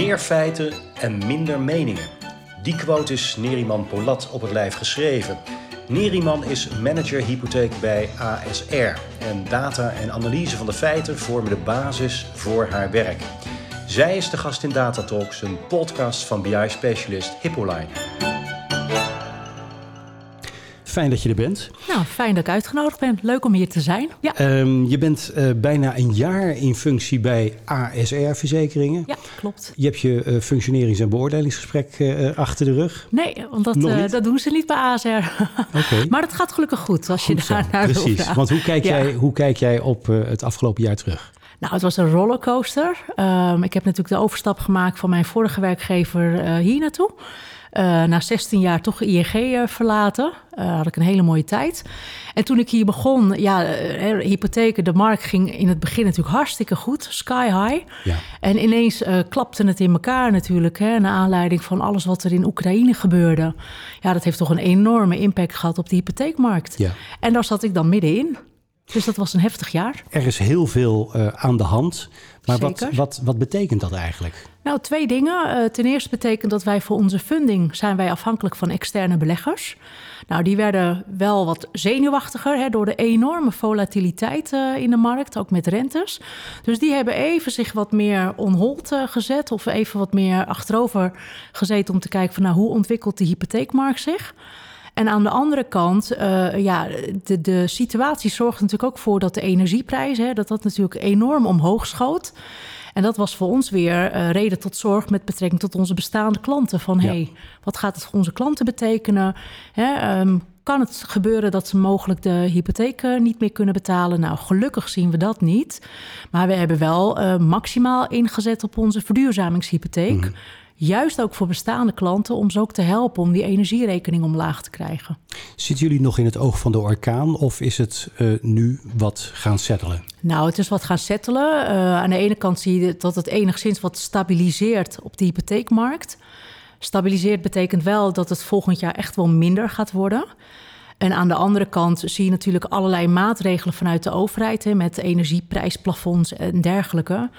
Meer feiten en minder meningen. Die quote is Neriman Polat op het lijf geschreven. Neriman is manager hypotheek bij ASR en data en analyse van de feiten vormen de basis voor haar werk. Zij is de gast in Datatalks, een podcast van BI-specialist Hippoline. Fijn dat je er bent. Nou, fijn dat ik uitgenodigd ben. Leuk om hier te zijn. Ja, Ehm, je bent eh, bijna een jaar in functie bij ASR-verzekeringen. ja klopt. Je hebt je eh, functionerings- en beoordelingsgesprek eh, achter de rug. Nee, want dat, dat doen ze niet bij ASR. Oké. maar het gaat gelukkig goed als je Goed zo, daar naar Precies. Want hoe kijk, Ja. jij, hoe kijk jij op het afgelopen jaar terug? Nou, het was een rollercoaster. Ehm, ik heb natuurlijk de overstap gemaakt van mijn vorige werkgever hier naartoe. Eh, na 16 jaar toch ING eh, verlaten. Eh, had ik een hele mooie tijd. En toen ik hier begon, ja, hypotheken, de markt ging in het begin natuurlijk hartstikke goed. Sky high. Ja. En ineens klapte het in elkaar natuurlijk. Hè, naar aanleiding van alles wat er in Oekraïne gebeurde. Ja, dat heeft toch een enorme impact gehad op de hypotheekmarkt. Ja. En daar zat ik dan middenin. Dus dat was een heftig jaar. Er is heel veel aan de hand. Maar wat, Zeker. wat, wat betekent dat eigenlijk? Nou, twee dingen. Eh, ten eerste betekent dat wij voor onze funding zijn wij afhankelijk van externe beleggers. Nou, die werden wel wat zenuwachtiger hè, door de enorme volatiliteit eh, in de markt, ook met rentes. Dus die hebben even zich wat meer on hold eh, gezet of even wat meer achterover gezeten om te kijken van nou, hoe ontwikkelt de hypotheekmarkt zich. En aan de andere kant, eh, ja, de, de situatie zorgt natuurlijk ook voor dat de energieprijzen, hè, dat dat natuurlijk enorm omhoog schoot. En dat was voor ons weer eh, reden tot zorg met betrekking tot onze bestaande klanten. Van Ja. hey, wat gaat het voor onze klanten betekenen? Hè, ehm, kan het gebeuren dat ze mogelijk de hypotheek eh, niet meer kunnen betalen? Nou, gelukkig zien we dat niet. Maar we hebben wel maximaal ingezet op onze verduurzamingshypotheek. Juist ook voor bestaande klanten om ze ook te helpen om die energierekening omlaag te krijgen. Zitten jullie nog in het oog van de orkaan of is het eh, nu wat gaan settelen? Nou, het is wat gaan settelen. Eh, aan de ene kant zie je dat het enigszins wat stabiliseert op de hypotheekmarkt. Stabiliseert betekent wel dat het volgend jaar echt wel minder gaat worden. En aan de andere kant zie je natuurlijk allerlei maatregelen vanuit de overheid, hè, met energieprijsplafonds en dergelijke.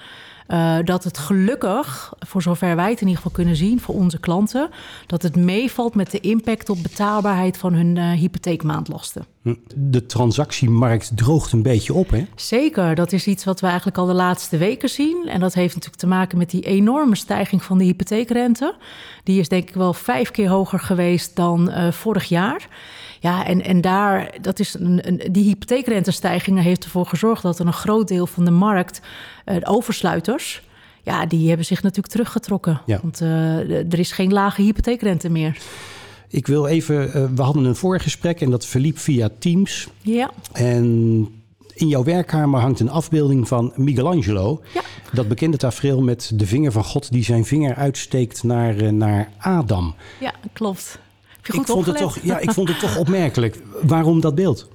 Eh, dat het gelukkig, voor zover wij het in ieder geval kunnen zien, voor onze klanten, dat het meevalt met de impact op betaalbaarheid van hun eh, hypotheekmaandlasten. De transactiemarkt droogt een beetje op, hè? Zeker, dat is iets wat we eigenlijk al de laatste weken zien. En dat heeft natuurlijk te maken met die enorme stijging van de hypotheekrente. Die is denk ik wel vijf keer hoger geweest dan eh, vorig jaar. Ja, en, en daar, dat is een, een, die hypotheekrentestijgingen heeft ervoor gezorgd dat er een groot deel van de markt, eh, de oversluiters, ja, die hebben zich natuurlijk teruggetrokken. Ja. Want eh, er is geen lage hypotheekrente meer. Ik wil even, eh, we hadden een voorgesprek en dat verliep via Teams. Ja, En in jouw werkkamer hangt een afbeelding van Michelangelo. Ja. Dat bekende tafereel met de vinger van God die zijn vinger uitsteekt naar, naar Adam. ja klopt. Ik vond, het toch, ja, ik vond het toch opmerkelijk. Waarom dat beeld?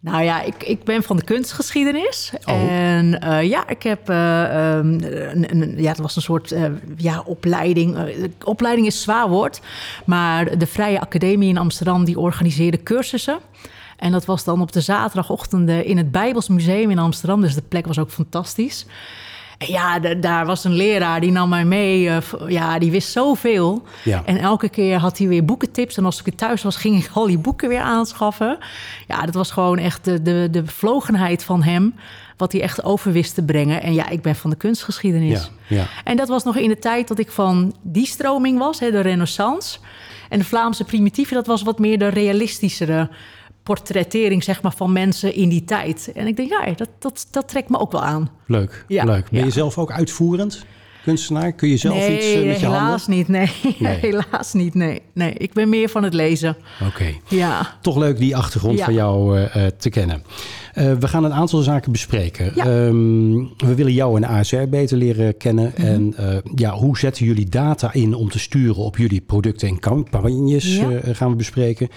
Nou ja, ik, ik ben van de kunstgeschiedenis. Oh. En eh, ja, ik heb. eh, ehm, een, een- ja, het was een soort eh, ja, opleiding. Opleiding is zwaar woord. Maar de Vrije Academie in Amsterdam die organiseerde cursussen. En dat was dan op de zaterdagochtenden in het Bijbels Museum in Amsterdam. Dus de plek was ook fantastisch. En ja, da- daar was een leraar die nam mij mee. eh, ja, die wist zoveel. Ja. En elke keer had hij weer boekentips. En als ik thuis was, ging ik al die boeken weer aanschaffen. Ja, dat was gewoon echt de, de, de bevlogenheid van hem. Wat hij echt over wist te brengen. En ja, ik ben van de kunstgeschiedenis. Ja, ja. En dat was nog in de tijd dat ik van die stroming was, hè, de renaissance. En de Vlaamse primitieve, dat was wat meer de realistischere portrettering zeg maar, van mensen in die tijd. En ik denk, ja, dat, dat, dat trekt me ook wel aan. Leuk, Ja, leuk. Ben ja. je zelf ook uitvoerend kunstenaar? Kun je zelf nee, iets eh, met je helaas handen? niet. Nee. Nee. helaas niet. Nee. nee, ik ben meer van het lezen. Oké. Ja. Toch leuk die achtergrond Ja. van jou eh, eh, te kennen. We gaan een aantal zaken bespreken. Ja. Ehm, we willen jou en ASR beter leren kennen. Mhm. En ja, hoe zetten jullie data in om te sturen op jullie producten en campagnes? Ja. gaan we bespreken.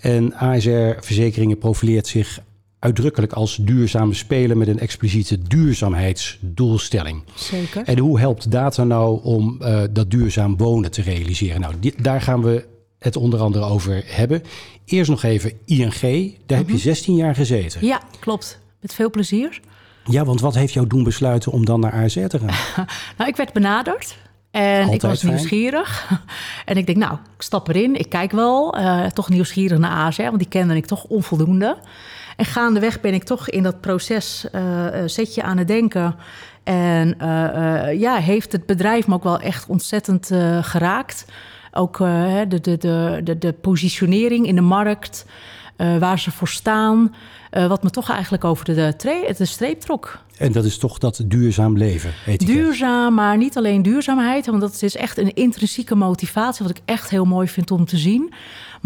En ASR Verzekeringen profileert zich uitdrukkelijk als duurzame speler met een expliciete duurzaamheidsdoelstelling. Zeker. En hoe helpt data nou om eh, dat duurzaam wonen te realiseren? Nou, daar gaan we het onder andere over hebben. Eerst nog even ING. Daar heb je 16 jaar gezeten. Mhm. Ja, klopt. Met veel plezier. Ja, want wat heeft jou doen besluiten om dan naar ASR te gaan? Nou, ik werd benaderd. En ik was fijn. nieuwsgierig. en ik denk, nou, ik stap erin. Ik kijk wel. eh, toch nieuwsgierig naar ASR, want die kende ik toch onvoldoende. En gaandeweg ben ik toch in dat proces, eh, eh, zet je aan het denken. En eh, ja, heeft het bedrijf me ook wel echt ontzettend geraakt. Ook de, de, de, de, de positionering in de markt, waar ze voor staan. wat me toch eigenlijk over de, de, de streep trok. En dat is toch dat duurzaam leven, etiket. Duurzaam, maar niet alleen duurzaamheid. Want dat is echt een intrinsieke motivatie. Wat ik echt heel mooi vind om te zien.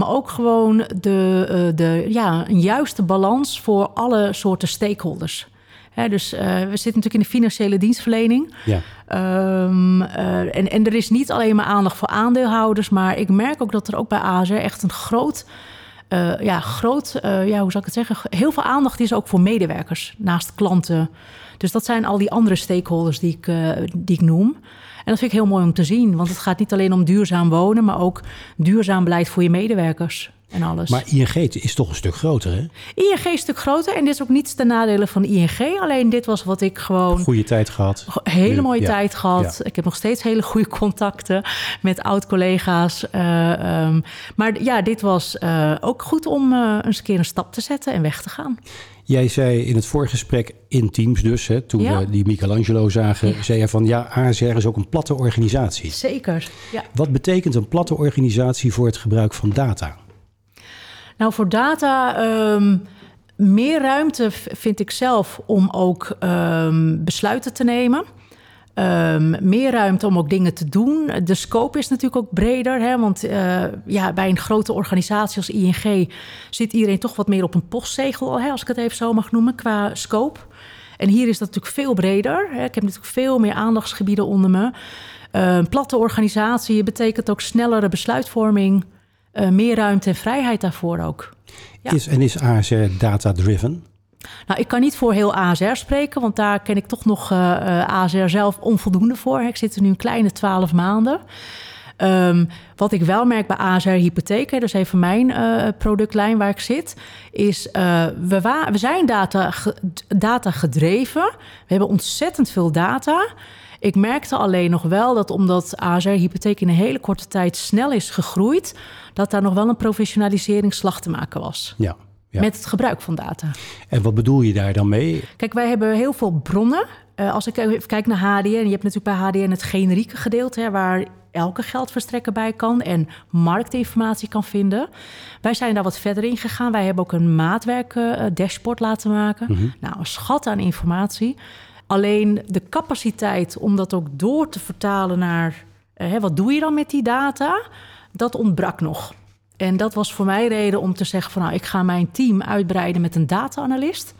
Maar ook gewoon de, eh, de, ja, een juiste balans voor alle soorten stakeholders. Dus eh, we zitten natuurlijk in de financiële dienstverlening. Ja. Ehm, eh, en, en er is niet alleen maar aandacht voor aandeelhouders. Maar ik merk ook dat er ook bij ASR echt een groot eh, ja, groot, eh, ja, hoe zou ik het zeggen? Heel veel aandacht is ook voor medewerkers naast klanten. Dus dat zijn al die andere stakeholders die ik, eh, die ik noem. En dat vind ik heel mooi om te zien, want het gaat niet alleen om duurzaam wonen, maar ook duurzaam beleid voor je medewerkers en alles. Maar ING is toch een stuk groter, hè? ING is een stuk groter en dit is ook niets ten nadele van ING. Alleen dit was wat ik gewoon Goede tijd gehad. hele Nu, mooie ja. tijd gehad. Ik heb nog steeds hele goede contacten met oud-collega's. Eh, ehm, maar ja, dit was eh, ook goed om eh, eens een keer een stap te zetten en weg te gaan. Jij zei in het voorgesprek in Teams dus, hè, toen Ja. we die Michelangelo zagen, zei je van ja, ASR is ook een platte organisatie. Zeker. Ja. Wat betekent een platte organisatie voor het gebruik van data? Nou, voor data ehm, meer ruimte vind ik zelf om ook ehm, besluiten te nemen. Ehm, meer ruimte om ook dingen te doen. De scope is natuurlijk ook breder. Hè? Want eh, ja, bij een grote organisatie als ING zit iedereen toch wat meer op een postzegel, hè, als ik het even zo mag noemen, qua scope. En hier is dat natuurlijk veel breder. Hè? Ik heb natuurlijk veel meer aandachtsgebieden onder me. Platte organisatie betekent ook snellere besluitvorming, eh, meer ruimte en vrijheid daarvoor ook. Ja. Is, en is ASR data-driven? Nou, ik kan niet voor heel ASR spreken, want daar ken ik toch nog ASR zelf onvoldoende voor. Ik zit er nu een kleine twaalf maanden. Ehm, wat ik wel merk bij ASR Hypotheek, hè, dus even mijn eh, productlijn waar ik zit, is uh, we, we zijn data, ge- data gedreven. We hebben ontzettend veel data. Ik merkte alleen nog wel dat omdat ASR Hypotheek in een hele korte tijd snel is gegroeid, dat daar nog wel een professionaliseringsslag te maken was. Ja. ja. Met het gebruik van data. En wat bedoel je daar dan mee? Kijk, wij hebben heel veel bronnen. Uh, als ik even kijk naar HDN, je hebt natuurlijk bij HDN het generieke gedeelte, hè, waar elke geldverstrekker bij kan en marktinformatie kan vinden. Wij zijn daar wat verder in gegaan. Wij hebben ook een maatwerk uh, dashboard laten maken. Mm-hmm. Nou, een schat aan informatie. Alleen de capaciteit om dat ook door te vertalen naar uh, hè, wat doe je dan met die data, dat ontbrak nog. En dat was voor mij reden om te zeggen van nou, ik ga mijn team uitbreiden met een data-analyst.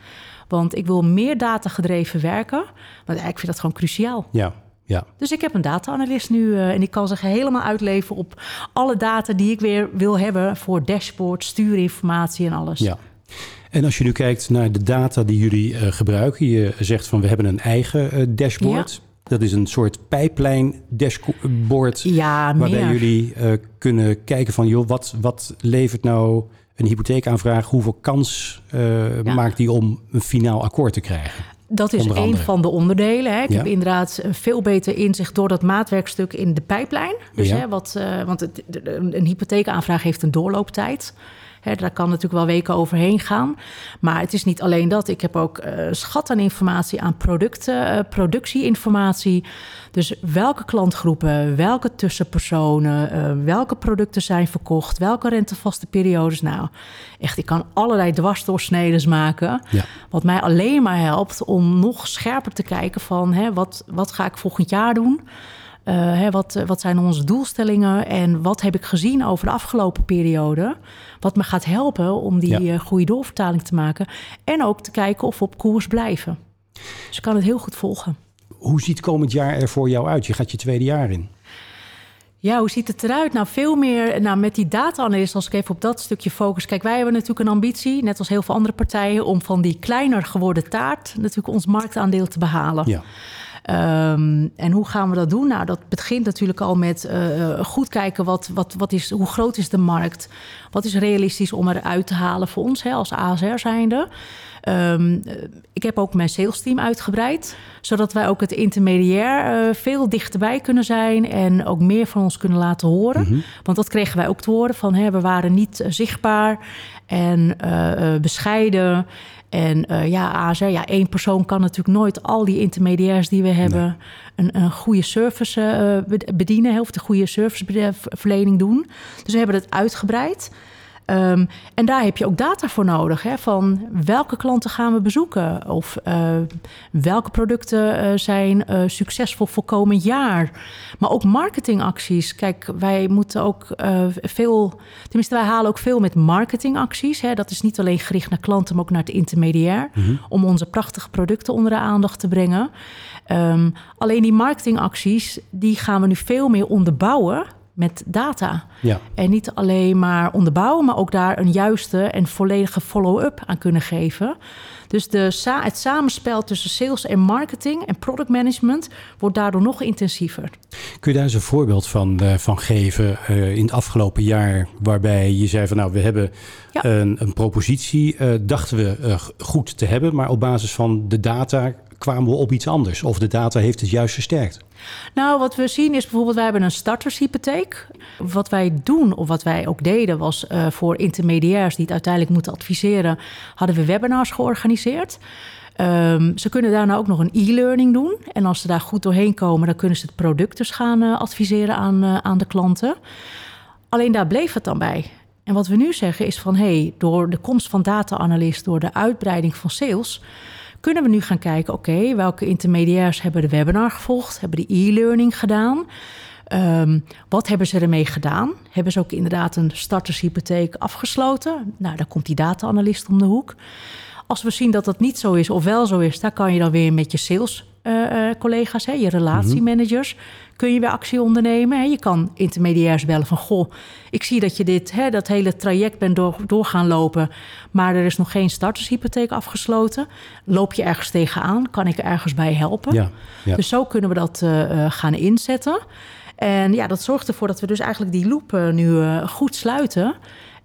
Want ik wil meer data gedreven werken. Want ik vind dat gewoon cruciaal. Ja, ja. Dus ik heb een data-analyst nu uh, en ik kan zich helemaal uitleven op alle data die ik weer wil hebben voor dashboard, stuurinformatie en alles. Ja. En als je nu kijkt naar de data die jullie uh, gebruiken, je zegt van we hebben een eigen uh, dashboard. Ja. Dat is een soort pijplijn dashboard. Ja, waarbij jullie kunnen kijken van joh, wat, wat levert nou een hypotheekaanvraag? Hoeveel kans uh, ja. maakt die om een finaal akkoord te krijgen? Dat is een van de onderdelen. Hè. Ik ja. heb inderdaad een veel beter inzicht door dat maatwerkstuk in de pijplijn. Dus ja. hè, wat, uh, want het, een hypotheekaanvraag heeft een doorlooptijd. Daar kan natuurlijk wel weken overheen gaan. Maar het is niet alleen dat. Ik heb ook uh, schat aan informatie aan producten, uh, productieinformatie. Dus welke klantgroepen, welke tussenpersonen, uh, welke producten zijn verkocht, welke rentevaste periodes. Nou, echt, ik kan allerlei dwarsdoorsneden maken. Ja. Wat mij alleen maar helpt om nog scherper te kijken van hè, wat, wat ga ik volgend jaar doen. Uh, hè, wat, wat zijn onze doelstellingen en wat heb ik gezien over de afgelopen periode? Wat me gaat helpen om die ja. uh, goede doorvertaling te maken. En ook te kijken of we op koers blijven. Dus ik kan het heel goed volgen. Hoe ziet komend jaar er voor jou uit? Je gaat je tweede jaar in. Ja, hoe ziet het eruit? Nou, veel meer nou, met die data-analyst, als ik even op dat stukje focus. Kijk, wij hebben natuurlijk een ambitie, net als heel veel andere partijen, om van die kleiner geworden taart natuurlijk ons marktaandeel te behalen. Ja. Um, en hoe gaan we dat doen? Nou, dat begint natuurlijk al met uh, goed kijken wat, wat, wat is, hoe groot is de markt? Wat is realistisch om eruit te halen voor ons hè, als ASR zijnde? Ehm, ik heb ook mijn sales team uitgebreid, zodat wij ook het intermediair uh, veel dichterbij kunnen zijn en ook meer van ons kunnen laten horen. Mhm. Want dat kregen wij ook te horen van hè, we waren niet zichtbaar en bescheiden. En uh, ja, ASR, ja, één persoon kan natuurlijk nooit al die intermediairs die we hebben een, een goede service uh, bedienen, of de goede serviceverlening doen. Dus we hebben het uitgebreid. Um, en daar heb je ook data voor nodig. Hè, van welke klanten gaan we bezoeken? Of uh, welke producten uh, zijn uh, succesvol voor komend jaar? Maar ook marketingacties. Kijk, wij moeten ook veel... Tenminste, wij halen ook veel met marketingacties. Hè. Dat is niet alleen gericht naar klanten, maar ook naar het intermediair. Mm -hmm. Om onze prachtige producten onder de aandacht te brengen. Um, alleen die marketingacties, die gaan we nu veel meer onderbouwen met data. Ja. En niet alleen maar onderbouwen, maar ook daar een juiste en volledige follow-up aan kunnen geven. Dus de, het samenspel tussen sales en marketing en product management wordt daardoor nog intensiever. Kun je daar eens een voorbeeld van, uh, van geven uh, in het afgelopen jaar, waarbij je zei van nou, we hebben ja. een, een, propositie, uh, dachten we goed te hebben, maar op basis van de data kwamen we op iets anders? Of de data heeft het juist versterkt? Nou, wat we zien is bijvoorbeeld, wij hebben een startershypotheek. Wat wij doen, of wat wij ook deden, was uh, voor intermediairs die het uiteindelijk moeten adviseren, hadden we webinars georganiseerd. Um, ze kunnen daarna ook nog een e-learning doen. En als ze daar goed doorheen komen, dan kunnen ze het product dus gaan uh, adviseren aan, uh, aan de klanten. Alleen daar bleef het dan bij. En wat we nu zeggen is van hé, hey, door de komst van data-analyst, door de uitbreiding van sales, kunnen we nu gaan kijken, oké, welke intermediairs hebben de webinar gevolgd, hebben de e-learning gedaan. Um, wat hebben ze ermee gedaan? Hebben ze ook inderdaad een startershypotheek afgesloten? Nou, daar komt die data-analyst om de hoek. Als we zien dat dat niet zo is of wel zo is, daar kan je dan weer met je sales uh, collega's, hè, je relatiemanagers, kun je weer actie ondernemen. Hè. Je kan intermediairs bellen van, goh, ik zie dat je dit, hè, dat hele traject bent door, door gaan lopen, maar er is nog geen startershypotheek afgesloten. Loop je ergens tegenaan? Kan ik er ergens bij helpen? Ja, ja. Dus zo kunnen we dat uh, gaan inzetten. En ja, dat zorgt ervoor dat we dus eigenlijk die loop nu goed sluiten.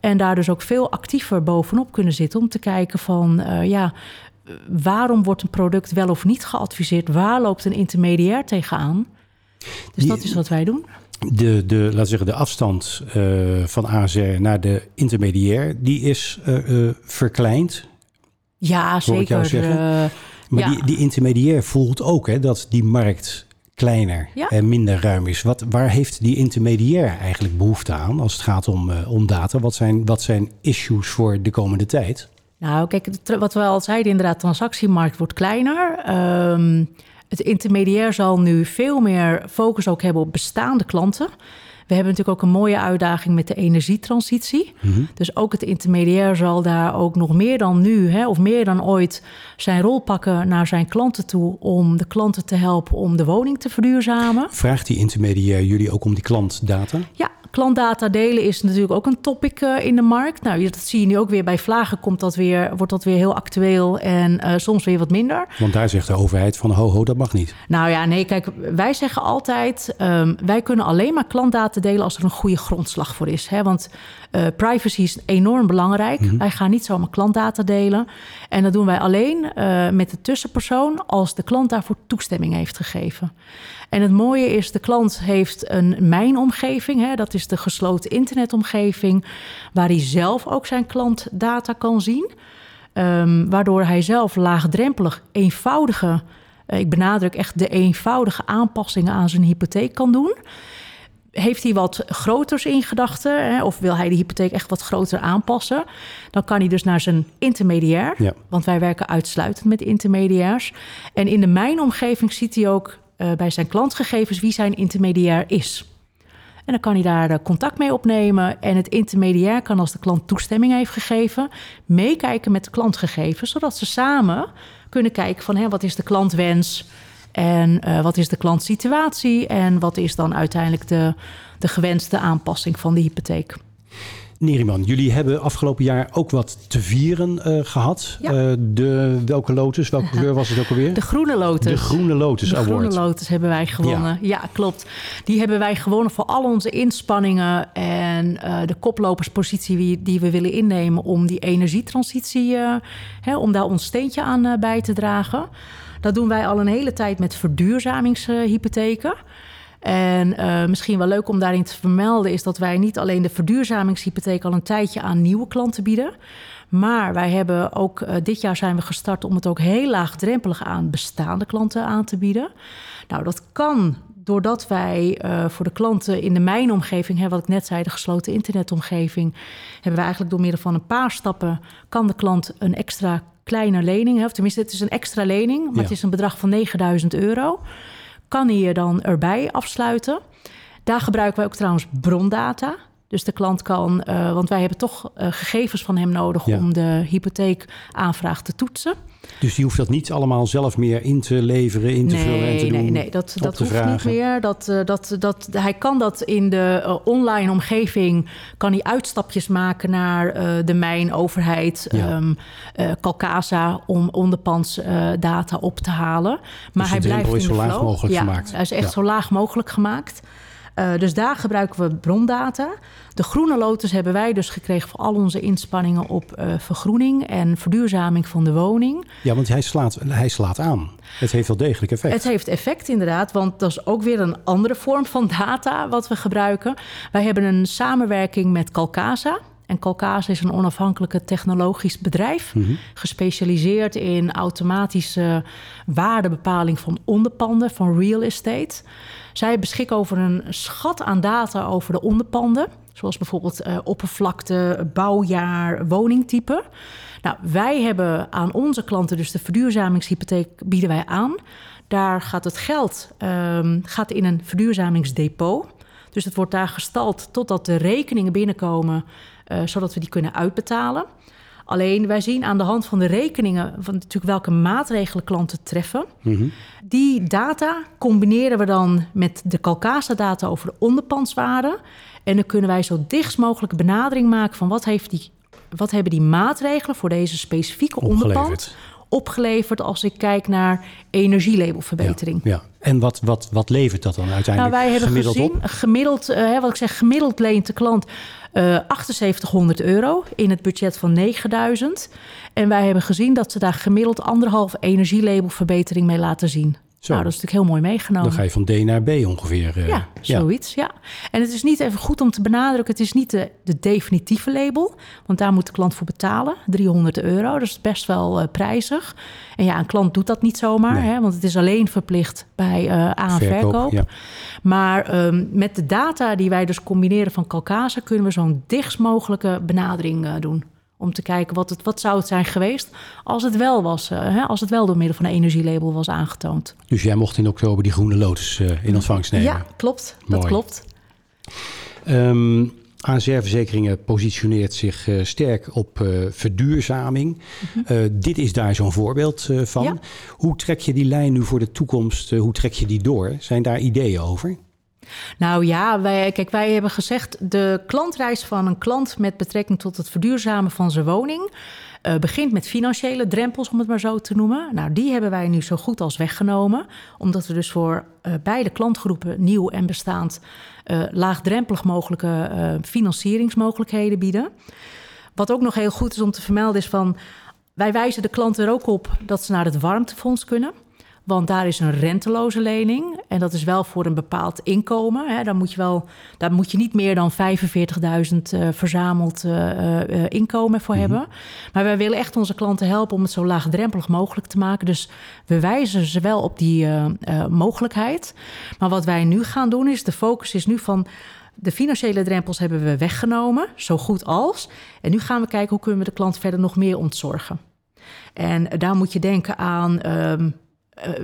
En daar dus ook veel actiever bovenop kunnen zitten om te kijken van ja, waarom wordt een product wel of niet geadviseerd? Waar loopt een intermediair tegenaan? Dus dat is wat wij doen. De, de, laten zeggen, de afstand uh, van ASR naar de intermediair, die is uh, uh, verkleind. Ja, zeker. maar ja. Die, die intermediair voelt ook hè, dat die markt kleiner ja. en minder ruim is. Wat, waar heeft die intermediair eigenlijk behoefte aan als het gaat om, om data? Wat zijn, wat zijn issues voor de komende tijd? Nou, kijk, wat we al zeiden, inderdaad, de transactiemarkt wordt kleiner. Um, het intermediair zal nu veel meer focus ook hebben op bestaande klanten. We hebben natuurlijk ook een mooie uitdaging met de energietransitie. Mm -hmm. Dus ook het intermediair zal daar ook nog meer dan nu, hè, of meer dan ooit, zijn rol pakken naar zijn klanten toe om de klanten te helpen om de woning te verduurzamen. Vraagt die intermediair jullie ook om die klantdata? Ja, klantdata delen is natuurlijk ook een topic uh, in de markt. Nou, dat zie je nu ook weer bij vlagen, komt dat weer, wordt dat weer heel actueel en uh, soms weer wat minder. Want daar zegt de overheid van ho, ho, dat mag niet. Nou ja, nee, kijk, wij zeggen altijd, um, wij kunnen alleen maar klantdata delen als er een goede grondslag voor is. Hè? Want uh, privacy is enorm belangrijk. Mm -hmm. Wij gaan niet zomaar klantdata delen. En dat doen wij alleen met de tussenpersoon als de klant daarvoor toestemming heeft gegeven. En het mooie is, de klant heeft een mijnomgeving. Hè, dat is de gesloten internetomgeving, waar hij zelf ook zijn klantdata kan zien. Um, waardoor hij zelf laagdrempelig, eenvoudige, uh, ik benadruk echt de eenvoudige aanpassingen aan zijn hypotheek kan doen. Heeft hij wat groters in gedachten, of wil hij de hypotheek echt wat groter aanpassen, dan kan hij dus naar zijn intermediair. Ja. Want wij werken uitsluitend met intermediairs. En in de mijnomgeving ziet hij ook uh, bij zijn klantgegevens wie zijn intermediair is. En dan kan hij daar uh, contact mee opnemen. En het intermediair kan, als de klant toestemming heeft gegeven, meekijken met de klantgegevens, zodat ze samen kunnen kijken van hè, wat is de klantwens en uh, wat is de klantsituatie en wat is dan uiteindelijk de, de gewenste aanpassing van de hypotheek. Neriman, jullie hebben afgelopen jaar ook wat te vieren uh, gehad. Ja. Uh, de, welke lotus, welke kleur was het ook alweer? De Groene Lotus. De Groene Lotus de Award. De Groene Lotus hebben wij gewonnen. Ja. ja. klopt. Die hebben wij gewonnen voor al onze inspanningen en uh, de koploperspositie die, die, we willen innemen om die energietransitie, hè, om daar ons steentje aan bij te dragen. Dat doen wij al een hele tijd met verduurzamingshypotheken. En uh, misschien wel leuk om daarin te vermelden is dat wij niet alleen de verduurzamingshypotheek al een tijdje aan nieuwe klanten bieden. Maar wij hebben ook uh, dit jaar zijn we gestart om het ook heel laagdrempelig aan bestaande klanten aan te bieden. Nou, dat kan doordat wij uh, voor de klanten in de mijnomgeving, hè, wat ik net zei, de gesloten internetomgeving, hebben we eigenlijk door middel van een paar stappen kan de klant een extra kleine lening, of tenminste het is een extra lening, maar ja. het is een bedrag van 9000 euro kan hij je dan erbij afsluiten. Daar gebruiken wij ook trouwens brondata. Dus de klant kan, uh, want wij hebben toch uh, gegevens van hem nodig ja. om de hypotheekaanvraag te toetsen. Dus die hoeft dat niet allemaal zelf meer in te leveren, in te nee, vullen en te doen? Nee, nee, dat, dat hoeft vragen. niet meer. Dat, uh, dat, dat, hij kan dat in de online omgeving, kan hij uitstapjes maken naar de mijn, overheid, ja. um, Calcasa, om onderpandsdata op te halen. Maar dus hij blijft in zo laag flow. mogelijk ja, gemaakt. Hij is echt zo laag mogelijk gemaakt. Uh, dus daar gebruiken we brondata. De groene lotus hebben wij dus gekregen voor al onze inspanningen op uh, vergroening en verduurzaming van de woning. Ja, want hij slaat, hij slaat aan. Het heeft wel degelijk effect. Het heeft effect inderdaad, want dat is ook weer een andere vorm van data wat we gebruiken. Wij hebben een samenwerking met Calcasa. En Calcasa is een onafhankelijke technologisch bedrijf, mm -hmm. gespecialiseerd in automatische waardebepaling van onderpanden, van real estate. Zij beschikken over een schat aan data over de onderpanden, zoals bijvoorbeeld uh, oppervlakte, bouwjaar, woningtype. Nou, wij hebben aan onze klanten, dus de verduurzamingshypotheek, bieden wij aan. Daar gaat het geld um, gaat in een verduurzamingsdepot. Dus het wordt daar gestald totdat de rekeningen binnenkomen, zodat we die kunnen uitbetalen. Alleen wij zien aan de hand van de rekeningen van natuurlijk welke maatregelen klanten treffen. Mm -hmm. Die data combineren we dan met de Calcasa-data over de onderpandswaarde. En dan kunnen wij zo dichtst mogelijk benadering maken van wat, heeft die, wat hebben die maatregelen voor deze specifieke onderpand opgeleverd als ik kijk naar energielabelverbetering. Ja, ja. En wat, wat, wat levert dat dan uiteindelijk nou, wij hebben gemiddeld gezien, op? Gemiddeld, uh, wat ik zeg, gemiddeld leent de klant uh, 7800 euro in het budget van 9000. En wij hebben gezien dat ze daar gemiddeld anderhalf energielabelverbetering mee laten zien. Zo. Nou, dat is natuurlijk heel mooi meegenomen. Dan ga je van D naar B ongeveer. Uh, ja, zoiets, ja. ja. En het is niet even goed om te benadrukken... het is niet de, de definitieve label... want daar moet de klant voor betalen, 300 euro. Dat is best wel uh, prijzig. En ja, een klant doet dat niet zomaar... Nee. Hè, want het is alleen verplicht bij uh, aan- verkoop. verkoop. Ja. Maar um, met de data die wij dus combineren van Calcasa... kunnen we zo'n dichtst mogelijke benadering doen om te kijken wat, het, wat zou het zijn geweest als het wel was, uh, hè, als het wel door middel van een energielabel was aangetoond. Dus jij mocht in oktober die groene lotus uh, in ontvangst nemen? Ja, klopt. Mooi. Dat klopt. Um, ASR-verzekeringen positioneert zich uh, sterk op verduurzaming. Mm -hmm. dit is daar zo'n voorbeeld van. Ja. Hoe trek je die lijn nu voor de toekomst? hoe trek je die door? Zijn daar ideeën over? Nou ja, wij, kijk, wij hebben gezegd... de klantreis van een klant met betrekking tot het verduurzamen van zijn woning... Uh, begint met financiële drempels, om het maar zo te noemen. Nou, die hebben wij nu zo goed als weggenomen. Omdat we dus voor uh, beide klantgroepen, nieuw en bestaand... Uh, laagdrempelig mogelijke financieringsmogelijkheden bieden. Wat ook nog heel goed is om te vermelden is van... wij wijzen de klant er ook op dat ze naar het warmtefonds kunnen... Want daar is een renteloze lening. En dat is wel voor een bepaald inkomen. Hè. Daar, moet je wel, daar moet je niet meer dan 45.000 uh, verzameld uh, uh, inkomen voor mm -hmm. hebben. Maar wij willen echt onze klanten helpen om het zo laagdrempelig mogelijk te maken. Dus we wijzen ze wel op die mogelijkheid. Maar wat wij nu gaan doen is, de focus is nu van... De financiële drempels hebben we weggenomen, zo goed als. En nu gaan we kijken hoe kunnen we de klant verder nog meer ontzorgen. En daar moet je denken aan... Um, uh,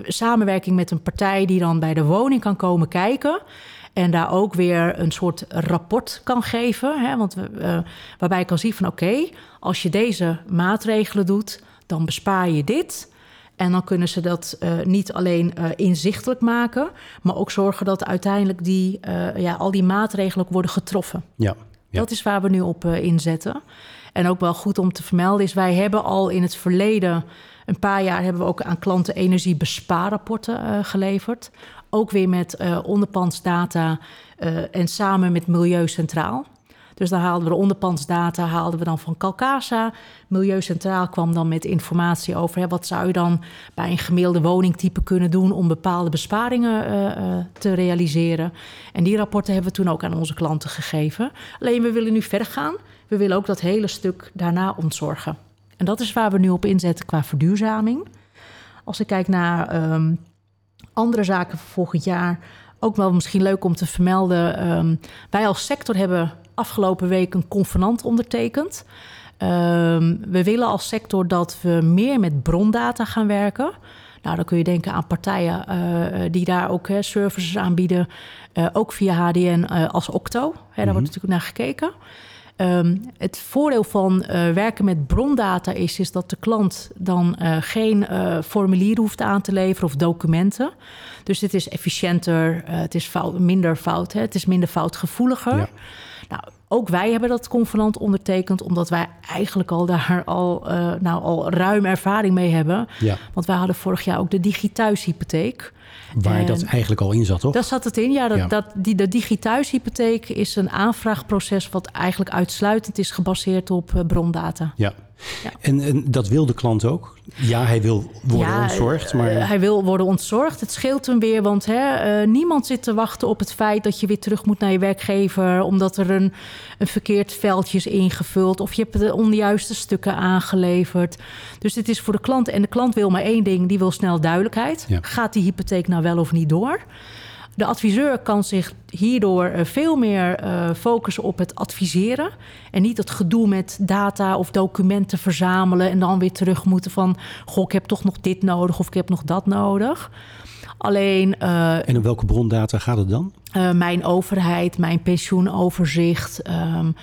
samenwerking met een partij die dan bij de woning kan komen kijken. En daar ook weer een soort rapport kan geven. Hè, want we, uh, waarbij je kan zien van oké, okay, als je deze maatregelen doet, dan bespaar je dit. En dan kunnen ze dat uh, niet alleen uh, inzichtelijk maken, maar ook zorgen dat uiteindelijk die, ja, al die maatregelen ook worden getroffen. Ja, Dat is waar we nu op inzetten. En ook wel goed om te vermelden is, wij hebben al in het verleden, een paar jaar, hebben we ook aan klanten energiebespaarrapporten geleverd. Ook weer met onderpandsdata en samen met Milieu Centraal. Dus daar haalden we de onderpandsdata haalden we dan van Calcasa. Milieu Centraal kwam dan met informatie over hè, wat zou je dan bij een gemiddelde woningtype kunnen doen om bepaalde besparingen uh, uh, te realiseren. En die rapporten hebben we toen ook aan onze klanten gegeven. Alleen we willen nu verder gaan. We willen ook dat hele stuk daarna ontzorgen. En dat is waar we nu op inzetten qua verduurzaming. Als ik kijk naar um, andere zaken voor volgend jaar, ook wel misschien leuk om te vermelden. Um, wij als sector hebben afgelopen week een convenant ondertekend. Um, we willen als sector dat we meer met brondata gaan werken. Nou, dan kun je denken aan partijen uh, die daar ook hè, services aanbieden. Uh, ook via HDN als Octo. Hè, daar wordt mhm. natuurlijk naar gekeken. Um, het voordeel van uh, werken met brondata is, is dat de klant dan uh, geen uh, formulier hoeft aan te leveren of documenten. Dus het is efficiënter, het is fout, minder fout, hè, het is minder foutgevoeliger. Ja. Nou, ook wij hebben dat convenant ondertekend, omdat wij eigenlijk al daar al, nou, al ruim ervaring mee hebben. Ja. Want wij hadden vorig jaar ook de digithuishypotheek. Waar dat eigenlijk al in zat, toch? Daar zat het in, ja. Dat, dat, die, de digithuishypotheek is een aanvraagproces wat eigenlijk uitsluitend is gebaseerd op uh, brondata. Ja. Ja. En, en, dat wil de klant ook? Ja, hij wil worden ja, ontzorgd, maar... Uh, hij wil worden ontzorgd. Het scheelt hem weer, want hè, uh, niemand zit te wachten op het feit... dat je weer terug moet naar je werkgever... omdat er een, een verkeerd veldje is ingevuld... of je hebt de onjuiste stukken aangeleverd. Dus dit is voor de klant. En de klant wil maar één ding, die wil snel duidelijkheid. Gaat die hypotheek nou wel of niet door? De adviseur kan zich hierdoor eh, veel meer uh, focussen op het adviseren. En niet het gedoe met data of documenten verzamelen en dan weer terug moeten van: Goh, ik heb toch nog dit nodig of ik heb nog dat nodig. Alleen. Uh, en om welke brondata gaat het dan? mijn overheid, mijn pensioenoverzicht. Um,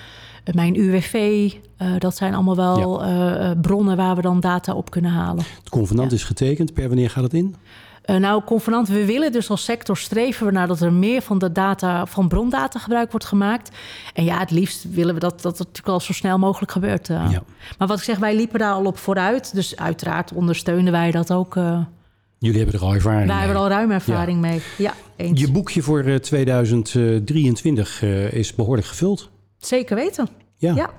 mijn UWV, dat zijn allemaal wel ja. bronnen waar we dan data op kunnen halen. Het convenant ja. is getekend. Per wanneer gaat het in? Uh, nou, convenant, we willen dus als sector streven we naar dat er meer van de data, van brondata gebruik wordt gemaakt. En ja, het liefst willen we dat dat natuurlijk al zo snel mogelijk gebeurt. Uh. Ja. Maar wat ik zeg, wij liepen daar al op vooruit. Dus uiteraard ondersteunen wij dat ook. Uh, Jullie hebben er al ervaring Wij mee. hebben er al ruim ervaring ja. mee. Ja, eens. Je boekje voor 2023 is behoorlijk gevuld. Zeker weten. Ja. ja.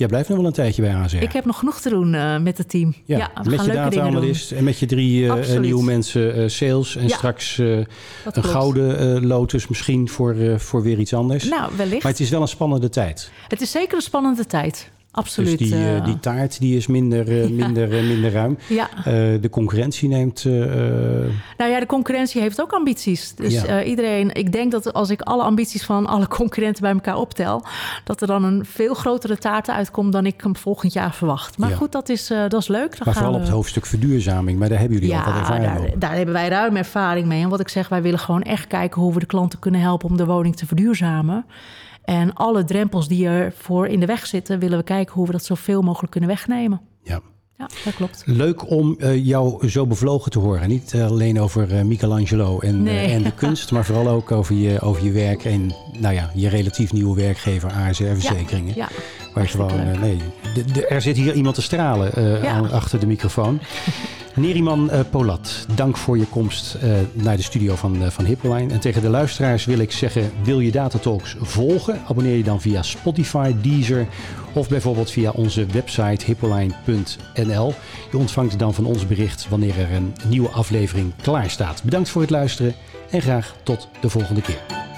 Jij blijft nog wel een tijdje bij AZR. Ik heb nog genoeg te doen uh, met het team. Ja, ja met je data-analyst en met je drie uh, nieuwe mensen uh, sales. En ja, straks een gouden lotus misschien voor, voor weer iets anders. Nou, wellicht. Maar het is wel een spannende tijd. Het is zeker een spannende tijd. Absoluut. Dus die, uh, die taart die is minder, uh, minder, minder ruim. Ja. de concurrentie neemt. nou ja, de concurrentie heeft ook ambities. Dus ja. iedereen, ik denk dat als ik alle ambities van alle concurrenten bij elkaar optel, dat er dan een veel grotere taart uitkomt dan ik hem volgend jaar verwacht. Maar ja. goed, dat is, dat is leuk. Dan maar vooral op het hoofdstuk verduurzaming, maar daar hebben jullie al wat ervaring daar, over. daar hebben wij ruim ervaring mee. En wat ik zeg, wij willen gewoon echt kijken hoe we de klanten kunnen helpen om de woning te verduurzamen. En alle drempels die ervoor in de weg zitten, willen we kijken hoe we dat zoveel mogelijk kunnen wegnemen. Ja. Ja, dat klopt. Leuk om uh, jou zo bevlogen te horen. Niet alleen over uh, Michelangelo en, nee. en de kunst, maar vooral ook over je, over je werk en nou ja, je relatief nieuwe werkgever ASR Verzekeringen. Ja, ja. Waar je gewoon, nee, de, de, er zit hier iemand te stralen ja. aan, achter de microfoon. Neriman uh, Polat, dank voor je komst uh, naar de studio van, van Hippoline. En tegen de luisteraars wil ik zeggen, wil je Datatalks volgen? Abonneer je dan via Spotify, Deezer of bijvoorbeeld via onze website hippoline.nl. Je ontvangt dan van ons bericht wanneer er een nieuwe aflevering klaar staat. Bedankt voor het luisteren en graag tot de volgende keer.